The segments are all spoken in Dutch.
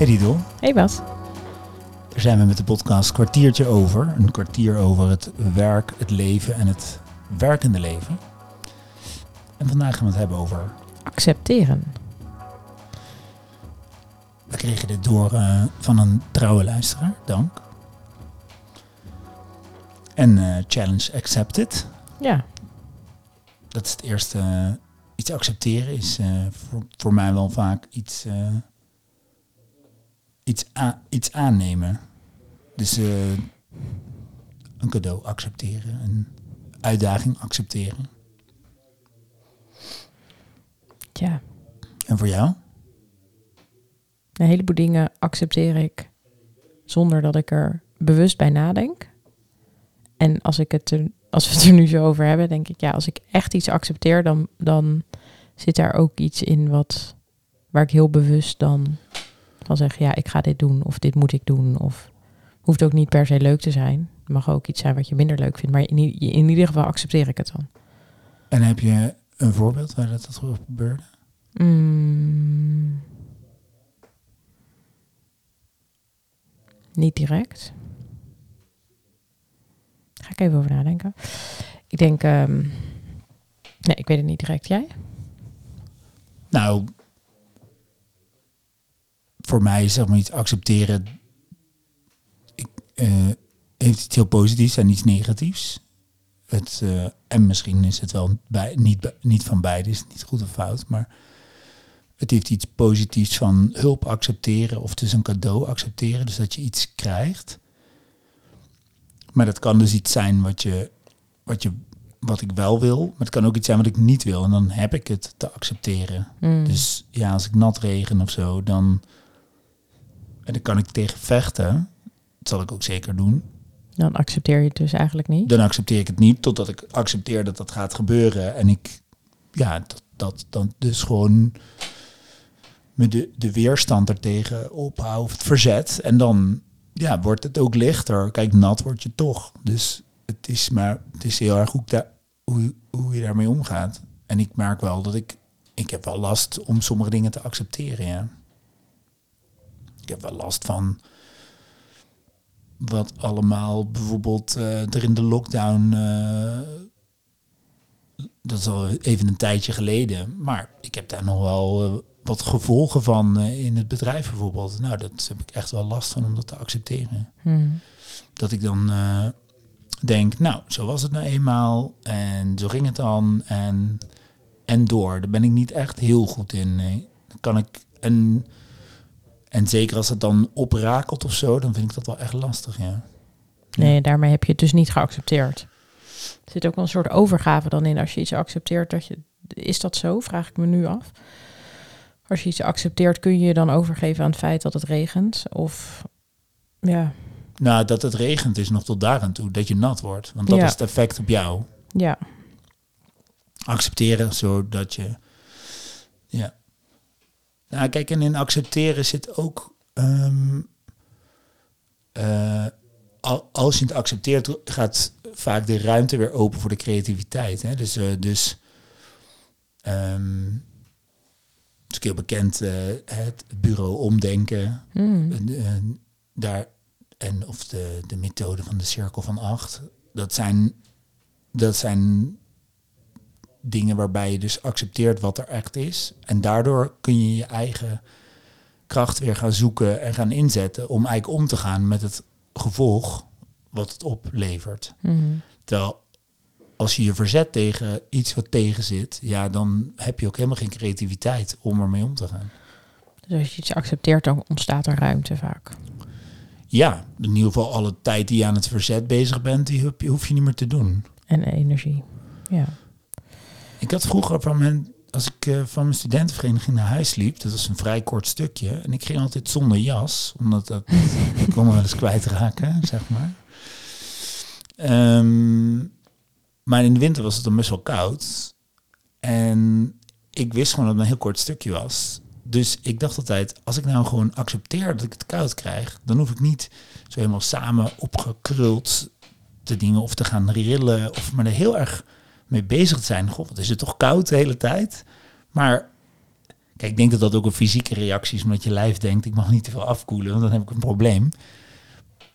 Hey Didel, Hey Bas. daar zijn we met de podcast Kwartiertje Over. Een kwartier over het werk, het leven en het werkende leven. En vandaag gaan we het hebben over... Accepteren. We kregen dit door eh, van een trouwe luisteraar, dank. En eh, challenge accepted. Ja, Dat is het eerste. eh, iets accepteren is voor, voor mij wel vaak iets, iets, iets aannemen. Dus eh, een cadeau accepteren, een uitdaging accepteren. ja. En voor jou? Een heleboel dingen accepteer ik zonder dat ik er bewust bij nadenk. En als, ik het er, als we het er nu zo over hebben, denk ik, ja, als ik echt iets accepteer, dan, dan zit daar ook iets in wat, waar ik heel bewust dan van zeg, ja, ik ga dit doen of dit moet ik doen. Of hoeft ook niet per se leuk te zijn. Het mag ook iets zijn wat je minder leuk vindt, maar in, in ieder geval accepteer ik het dan. En heb je een voorbeeld waar dat, dat gebeurde? Mm. Niet direct. Ga ik even over nadenken. Ik denk, ehm, nee, ik weet het niet direct. Jij? Nou, voor mij is zeg maar iets accepteren. Ik, eh, heeft iets heel positiefs en iets negatiefs. Het, eh, en misschien is het wel bij, niet, niet van beide, is het niet goed of fout. Maar het heeft iets positiefs van hulp accepteren of dus een cadeau accepteren. Dus dat je iets krijgt. Maar dat kan dus iets zijn wat, je, wat, je, wat ik wel wil. Maar het kan ook iets zijn wat ik niet wil. En dan heb ik het te accepteren. Mm. Dus ja, als ik nat regen of zo, dan, en dan kan ik tegen vechten. Dat zal ik ook zeker doen. Dan accepteer je het dus eigenlijk niet. Dan accepteer ik het niet totdat ik accepteer dat dat gaat gebeuren. En ik, ja, dat, dat dan dus gewoon me de, de weerstand ertegen ophoud, of het verzet. En dan ja, wordt het ook lichter. Kijk, nat word je toch. Dus het is maar, het is heel erg hoe, hoe je daarmee omgaat. En ik merk wel dat ik, ik heb wel last om sommige dingen te accepteren, ja. Ik heb wel last van wat allemaal bijvoorbeeld eh, er in de lockdown. eh, dat is al even een tijdje geleden. Maar ik heb daar nog wel eh, wat gevolgen van in het bedrijf bijvoorbeeld. Nou, dat heb ik echt wel last van om dat te accepteren. Mm. Dat ik dan denk, nou, zo was het nou eenmaal. En zo ging het dan. En, en door. Daar ben ik niet echt heel goed in. Nee. Dan kan ik. En, en zeker als het dan oprakelt of zo, dan vind ik dat wel echt lastig, ja. Nee, daarmee heb je het dus niet geaccepteerd. Er zit ook wel een soort overgave dan in als je iets accepteert. Dat je, is dat zo? Vraag ik me nu af. Als je iets accepteert, kun je je dan overgeven aan het feit dat het regent? Of ja, Nou, dat het regent is nog tot daar aan toe, dat je nat wordt. Want dat Ja. is het effect op jou. ja. Accepteren zodat je... Ja. Nou, kijk, en in accepteren zit ook... ehm, eh, al- als je het accepteert, gaat vaak de ruimte weer open voor de creativiteit. Hè? Dus, eh, dus ehm, het is heel bekend, eh, het bureau omdenken. Mm. En, en daar, en of de, de methode van de cirkel van acht. Dat zijn, dat zijn dingen waarbij je dus accepteert wat er echt is. En daardoor kun je je eigen kracht weer gaan zoeken en gaan inzetten om eigenlijk om te gaan met het gevolg wat het oplevert. Mm. Terwijl als je je verzet tegen iets wat tegen zit, ja, dan heb je ook helemaal geen creativiteit om ermee om te gaan. Dus als je iets accepteert, dan ontstaat er ruimte vaak. Ja, in ieder geval alle tijd die je aan het verzet bezig bent, die hoef je niet meer te doen. En energie. Ja. Ik had vroeger van mijn, als ik eh, van mijn studentenvereniging naar huis liep, dat was een vrij kort stukje, en ik ging altijd zonder jas, omdat dat, ik kon me wel eens kwijtraken, zeg maar. Ehm, maar in de winter was het dan best wel koud. En ik wist gewoon dat het een heel kort stukje was. Dus ik dacht altijd, als ik nou gewoon accepteer dat ik het koud krijg, dan hoef ik niet zo helemaal samen opgekruld te dingen of te gaan rillen of maar er heel erg mee bezig te zijn. God, wat is het toch koud de hele tijd? Maar Kijk, ik denk dat dat ook een fysieke reactie is, omdat je lijf denkt, ik mag niet te veel afkoelen, want dan heb ik een probleem.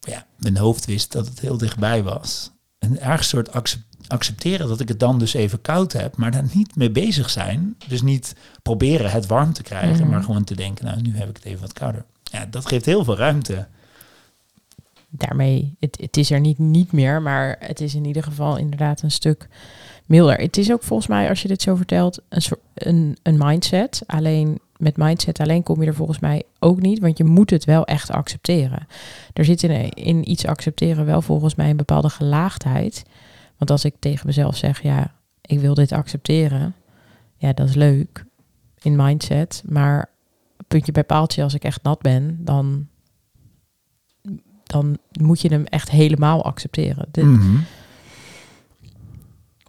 Ja, mijn hoofd wist dat het heel dichtbij was. Een erg soort accep- accepteren dat ik het dan dus even koud heb, maar daar niet mee bezig zijn. Dus niet proberen het warm te krijgen, Mhm. maar gewoon te denken, nou, nu heb ik het even wat kouder. Ja, dat geeft heel veel ruimte. daarmee, het, het is er niet, niet meer, maar het is in ieder geval inderdaad een stuk milder. Het is ook volgens mij, als je dit zo vertelt, een, soort, een, een mindset. Alleen met mindset alleen kom je er volgens mij ook niet, want je moet het wel echt accepteren. Er zit in, in iets accepteren wel volgens mij een bepaalde gelaagdheid. Want als ik tegen mezelf zeg, ja, ik wil dit accepteren, ja, dat is leuk in mindset, maar puntje bij paaltje, als ik echt nat ben, dan dan moet je hem echt helemaal accepteren. Mhm.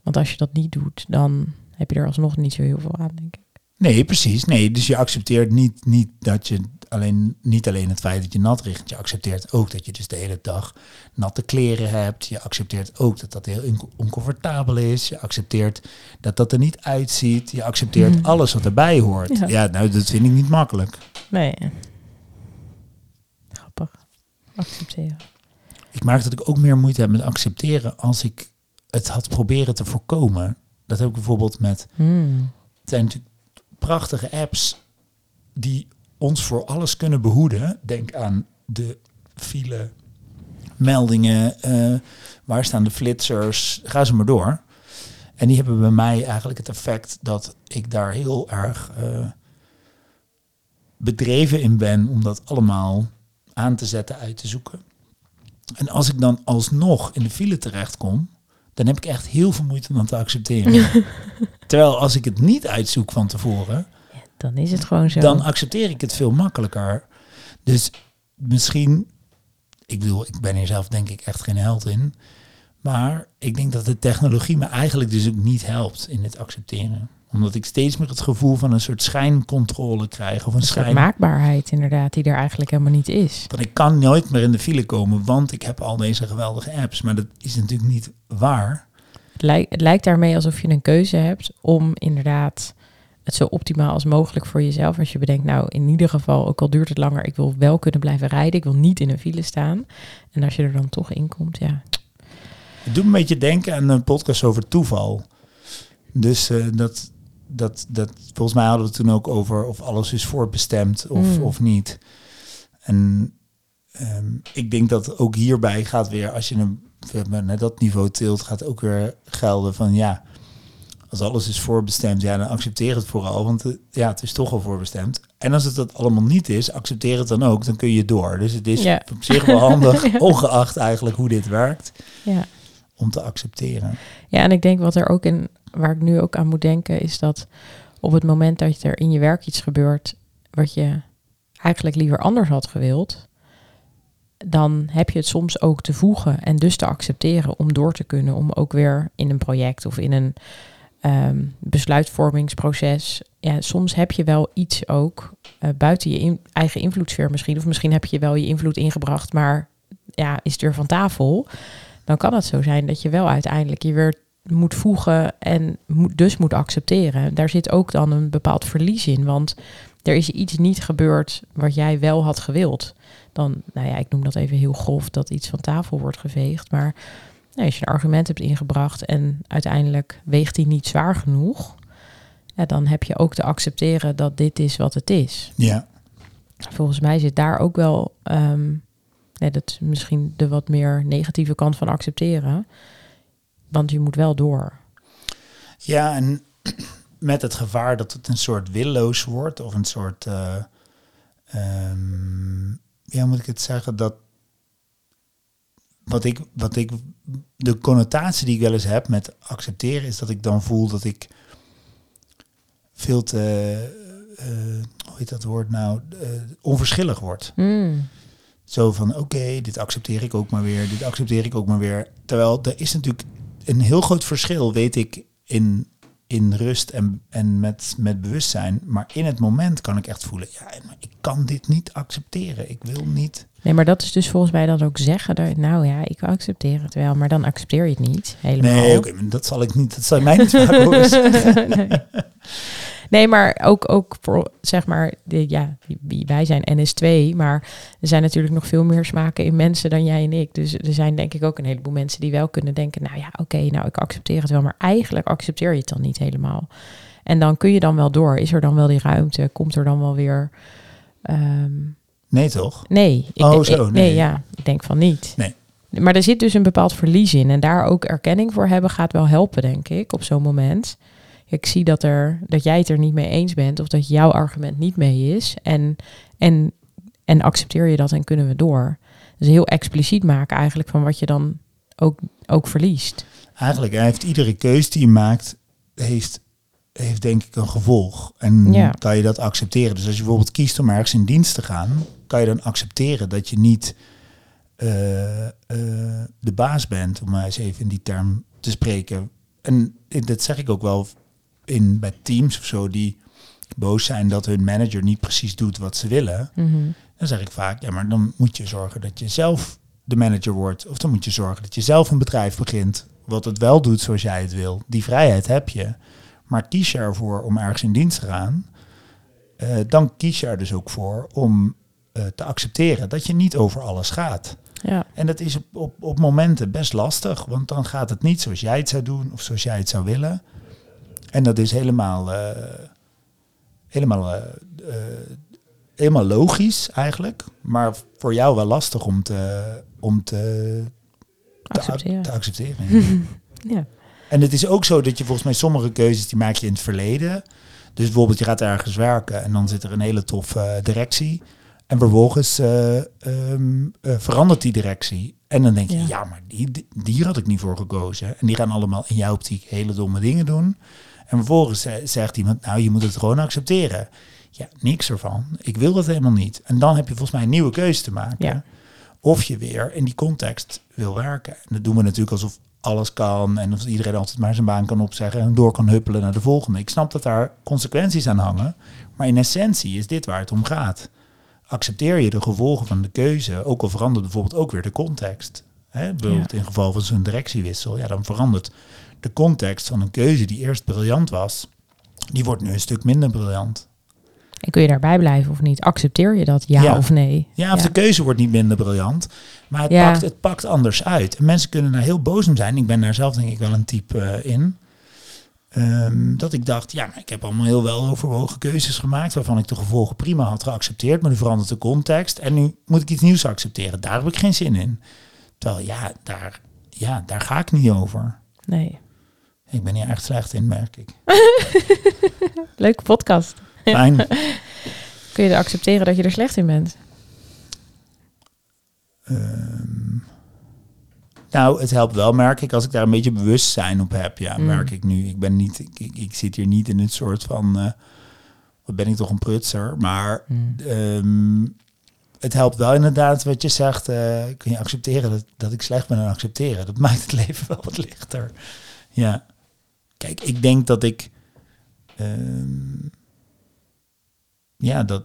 Want als je dat niet doet, dan heb je er alsnog niet zo heel veel aan, denk ik. Nee, precies. Nee, dus je accepteert niet, niet dat je alleen, niet alleen het feit dat je nat ligt. Je accepteert ook dat je dus de hele dag natte kleren hebt. Je accepteert ook dat dat heel on- oncomfortabel is. Je accepteert dat dat er niet uitziet. Je accepteert Mhm. alles wat erbij hoort. Ja. Ja. nou, dat vind ik niet makkelijk. Nee. Grappig. Accepteren. Ik merk dat ik ook meer moeite heb met accepteren als ik het had proberen te voorkomen. Dat heb ik bijvoorbeeld met Hmm. Het zijn natuurlijk prachtige apps die ons voor alles kunnen behoeden. Denk aan de file, meldingen, eh, waar staan de flitsers, ga ze maar door. En die hebben bij mij eigenlijk het effect dat ik daar heel erg eh, bedreven in ben om dat allemaal aan te zetten, uit te zoeken. En als ik dan alsnog in de file terechtkom, dan heb ik echt heel veel moeite om dat te accepteren. Terwijl als ik het niet uitzoek van tevoren, Dan is het gewoon zo. dan accepteer ik het veel makkelijker. Dus misschien, ik bedoel, ik ben hier zelf denk ik echt geen held in. Maar ik denk dat de technologie me eigenlijk dus ook niet helpt in het accepteren. Omdat ik steeds meer het gevoel van een soort schijncontrole krijg. Of een een schijn. maakbaarheid inderdaad, die er eigenlijk helemaal niet is. Want ik kan nooit meer in de file komen, want ik heb al deze geweldige apps. Maar dat is natuurlijk niet waar. Het, lijkt, het lijkt daarmee alsof je een keuze hebt om inderdaad het zo optimaal als mogelijk voor jezelf. Als je bedenkt, nou in ieder geval, ook al duurt het langer, ik wil wel kunnen blijven rijden. Ik wil niet in een file staan. En als je er dan toch in komt, ja. Het doet me een beetje denken aan een podcast over toeval. Dus eh, dat, dat, dat, volgens mij hadden we het toen ook over of alles is voorbestemd of, Mm. of niet. En ehm, ik denk dat ook hierbij gaat weer, als je hem naar dat niveau tilt, gaat ook weer gelden van ja, als alles is voorbestemd, ja, dan accepteer het vooral, want eh, ja, het is toch al voorbestemd. En als het dat allemaal niet is, accepteer het dan ook, dan kun je door. Dus het is Ja. op zich wel handig, ongeacht eigenlijk hoe dit werkt, ja. Om te accepteren. Ja, en ik denk wat er ook in, waar ik nu ook aan moet denken, is dat op het moment dat er in je werk iets gebeurt wat je eigenlijk liever anders had gewild, dan heb je het soms ook te voegen en dus te accepteren om door te kunnen, om ook weer in een project of in een ehm, besluitvormingsproces. Ja, soms heb je wel iets ook eh, buiten je eigen invloedssfeer misschien, of misschien heb je wel je invloed ingebracht, maar ja, is weer van tafel. Dan kan het zo zijn dat je wel uiteindelijk je weer moet voegen en moet, dus moet accepteren. Daar zit ook dan een bepaald verlies in, want er is iets niet gebeurd wat jij wel had gewild. Dan, nou ja, ik noem dat even heel grof, dat iets van tafel wordt geveegd. Maar nou, als je een argument hebt ingebracht en uiteindelijk weegt die niet zwaar genoeg, ja, dan heb je ook te accepteren dat dit is wat het is. Ja. Volgens mij zit daar ook wel, ehm, ja, dat is misschien de wat meer negatieve kant van accepteren. Want je moet wel door. Ja, en met het gevaar dat het een soort willoos wordt of een soort, eh, ehm, ja, moet ik het zeggen, dat wat ik, wat ik, de connotatie die ik wel eens heb met accepteren is dat ik dan voel dat ik veel te, eh, hoe heet dat woord nou, eh, onverschillig word. Hmm. Zo van, oké, dit accepteer ik ook maar weer, dit accepteer ik ook maar weer. Terwijl er is natuurlijk een heel groot verschil, weet ik, in, in rust en, en met, met bewustzijn. Maar in het moment kan ik echt voelen, ja, maar ik kan dit niet accepteren. Ik wil niet. Nee, maar dat is dus volgens mij dan ook zeggen. Dat, nou ja, ik accepteer het wel, maar dan accepteer je het niet helemaal. Nee, oké, maar dat zal ik niet, dat zal mij niet nee. Nee, maar ook, ook voor, zeg maar, de, ja, wie wij zijn NS2, maar er zijn natuurlijk nog veel meer smaken in mensen dan jij en ik. Dus er zijn denk ik ook een heleboel mensen die wel kunnen denken, nou ja, oké, nou ik accepteer het wel, maar eigenlijk accepteer je het dan niet helemaal. En dan kun je dan wel door. Is er dan wel die ruimte? Komt er dan wel weer... ehm, Nee, toch? Nee. Ik, Oh, zo, nee. nee. ja. Ik denk van niet. Nee. Maar er zit dus een bepaald verlies in. En daar ook erkenning voor hebben gaat wel helpen, denk ik, op zo'n moment. Ik zie dat, er, dat jij het er niet mee eens bent of dat jouw argument niet mee is. En, en, en accepteer je dat en kunnen we door. Dus heel expliciet maken eigenlijk van wat je dan ook, ook verliest. Eigenlijk hij heeft iedere keus die je maakt, heeft, heeft denk ik een gevolg. En Ja. kan je dat accepteren. Dus als je bijvoorbeeld kiest om ergens in dienst te gaan, kan je dan accepteren dat je niet eh, eh, de baas bent, om maar eens even in die term te spreken. En dat zeg ik ook wel in, bij teams of zo, die boos zijn dat hun manager niet precies doet wat ze willen. Mhm. Dan zeg ik vaak, ja, maar dan moet je zorgen dat je zelf de manager wordt. Of dan moet je zorgen dat je zelf een bedrijf begint. Wat het wel doet zoals jij het wil. Die vrijheid heb je. Maar kies je ervoor om ergens in dienst te gaan. eh, dan kies je er dus ook voor om eh, te accepteren dat je niet over alles gaat. Ja. En dat is op, op, op momenten best lastig. Want dan gaat het niet zoals jij het zou doen of zoals jij het zou willen. En dat is helemaal, eh, helemaal, eh, eh, helemaal logisch eigenlijk. Maar voor jou wel lastig om te, om te, te, Accepteren. te accepteren. Ja. En het is ook zo dat je volgens mij sommige keuzes die maak je in het verleden. Dus bijvoorbeeld je gaat ergens werken en dan zit er een hele toffe directie. En vervolgens eh, ehm, eh, verandert die directie. En dan denk je, Ja. ja, maar die, die, had ik niet voor gekozen. En die gaan allemaal in jouw optiek hele domme dingen doen. En vervolgens zegt iemand, nou, je moet het gewoon accepteren. Ja, niks ervan. Ik wil dat helemaal niet. En dan heb je volgens mij een nieuwe keuze te maken. Ja. Of je weer in die context wil werken. En dat doen we natuurlijk alsof alles kan. En of iedereen altijd maar zijn baan kan opzeggen en door kan huppelen naar de volgende. Ik snap dat daar consequenties aan hangen. Maar in essentie is dit waar het om gaat. Accepteer je de gevolgen van de keuze, ook al verandert bijvoorbeeld ook weer de context. Hè, bijvoorbeeld in geval van zo'n directiewissel, ja, dan verandert de context van een keuze die eerst briljant was, die wordt nu een stuk minder briljant. En kun je daarbij blijven of niet? Accepteer je dat, ja, Ja. of nee? Ja, of de keuze wordt niet minder briljant, maar het, Ja. pakt, het pakt anders uit. En mensen kunnen daar heel boos om zijn. Ik ben daar zelf denk ik wel een type eh, in. Ehm, dat ik dacht, ja, maar ik heb allemaal heel wel overwogen keuzes gemaakt... waarvan ik de gevolgen prima had geaccepteerd... maar nu verandert de context en nu moet ik iets nieuws accepteren. Daar heb ik geen zin in. Terwijl, ja, daar, ja, daar ga ik niet over. Nee. Ik ben hier echt slecht in, merk ik. Leuke podcast. Fijn. Kun je accepteren dat je er slecht in bent? Ehm, nou, het helpt wel, merk ik, als ik daar een beetje bewustzijn op heb. Ja, Mm. merk ik nu. Ik ben niet, ik, ik, ik zit hier niet in het soort van, eh, wat ben ik toch een prutser. Maar ehm, het helpt wel inderdaad wat je zegt. eh, kun je accepteren dat, dat ik slecht ben en accepteren. Dat maakt het leven wel wat lichter. Ja. Kijk, ik denk dat ik, ehm, ja, dat,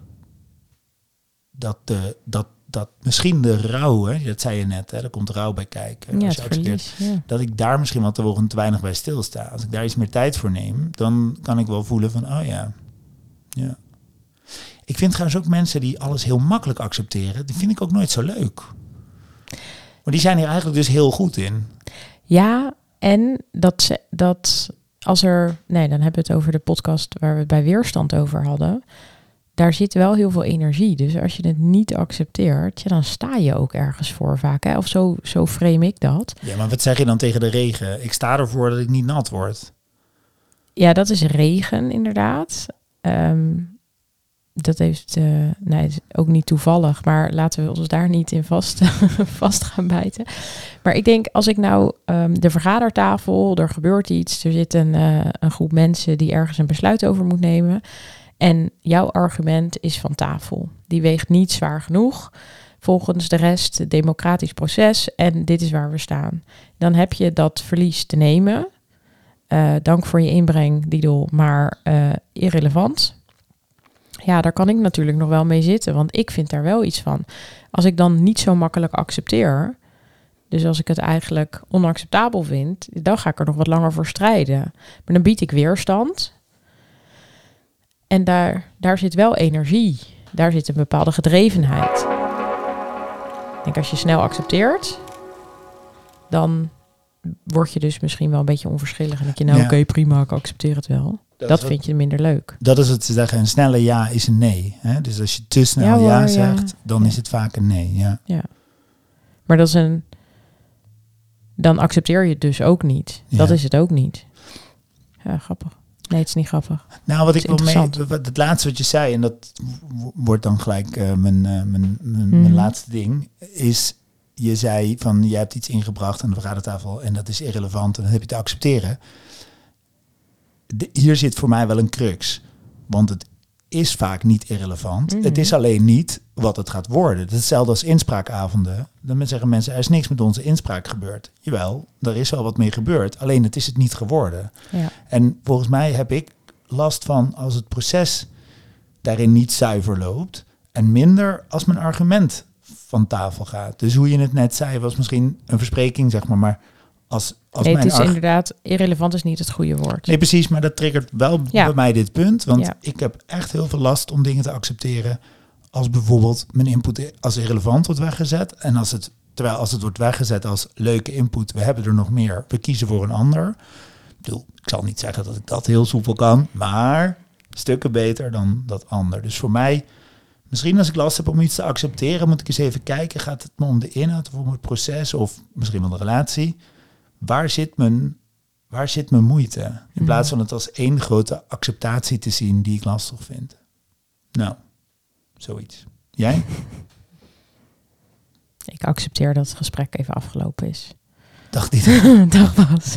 dat, de, dat, dat misschien de rouw, hè, dat zei je net, hè, er komt rouw bij kijken. ja, als je verlies. Ja. dat ik daar misschien wel te, wel te weinig bij stilsta. Als ik daar iets meer tijd voor neem, dan kan ik wel voelen van, oh ja, ja. Ik vind trouwens ook mensen die alles heel makkelijk accepteren, die vind ik ook nooit zo leuk. Maar die zijn hier eigenlijk dus heel goed in. Ja, en dat, ze, dat als er... Nee, dan hebben we het over de podcast waar we het bij Weerstand over hadden. Daar zit wel heel veel energie. Dus als je het niet accepteert, ja, dan sta je ook ergens voor vaak. Hè? Of zo, zo frame ik dat. Ja, maar wat zeg je dan tegen de regen? Ik sta ervoor dat ik niet nat word. Ja, dat is regen inderdaad. Ehm, dat heeft, eh, nee, ook niet toevallig, maar laten we ons daar niet in vast, vast gaan bijten. Maar ik denk, als ik nou ehm, de vergadertafel, er gebeurt iets, er zit een, eh, een groep mensen die ergens een besluit over moet nemen. En jouw argument is van tafel. Die weegt niet zwaar genoeg. Volgens de rest, het democratisch proces. En dit is waar we staan. Dan heb je dat verlies te nemen. Eh, dank voor je inbreng, Didel, maar eh, irrelevant. Ja, daar kan ik natuurlijk nog wel mee zitten, want ik vind daar wel iets van. Als ik dan niet zo makkelijk accepteer, dus als ik het eigenlijk onacceptabel vind, dan ga ik er nog wat langer voor strijden. Maar dan bied ik weerstand. En daar, daar zit wel energie. Daar zit een bepaalde gedrevenheid. Ik denk als je snel accepteert, dan word je dus misschien wel een beetje onverschillig. En denk je, nou Ja. oké, prima, ik accepteer het wel. Dat, vind je minder leuk. Dat is het te zeggen. Een snelle ja is een nee. Hè? Dus als je te snel Ja ja, hoor, ja. zegt, dan Ja. is het vaak een nee. Ja. Maar dat is een. Dan accepteer je het dus ook niet. Dat Ja. is het ook niet. Ja, grappig. Nee, het is niet grappig. Nou, wat ik wil mee, het laatste wat je zei, en dat wordt dan gelijk eh, mijn, eh, mijn, mijn, Mhm. mijn laatste ding, is je zei van je hebt iets ingebracht aan de vergadertafel en dat is irrelevant en dat heb je te accepteren. De- hier zit voor mij wel een crux, want het is vaak niet irrelevant. Mhm. Het is alleen niet wat het gaat worden. Het is hetzelfde als inspraakavonden. Dan zeggen mensen, er is niks met onze inspraak gebeurd. Jawel, er is wel wat mee gebeurd, alleen het is het niet geworden. Ja. En volgens mij heb ik last van als het proces daarin niet zuiver loopt. En minder als mijn argument van tafel gaat. Dus hoe je het net zei, was misschien een verspreking, zeg maar. Maar als, als Nee, het mijn is arg- inderdaad, irrelevant is niet het goede woord. Nee, precies, maar dat triggert wel Ja. bij mij dit punt. Want Ja. ik heb echt heel veel last om dingen te accepteren. Als bijvoorbeeld mijn input als irrelevant wordt weggezet. En als het, terwijl als het wordt weggezet als leuke input, we hebben er nog meer, we kiezen voor een ander. Ik bedoel, ik zal niet zeggen dat ik dat heel soepel kan, maar stukken beter dan dat ander. Dus voor mij, misschien als ik last heb om iets te accepteren, moet ik eens even kijken, gaat het me om de inhoud of om het proces of misschien wel de relatie? Waar zit mijn, waar zit mijn moeite? In Mhm. plaats van het als één grote acceptatie te zien die ik lastig vind. Nou, zoiets. Jij? Ik accepteer dat het gesprek even afgelopen is. Dacht niet. Dag Bas.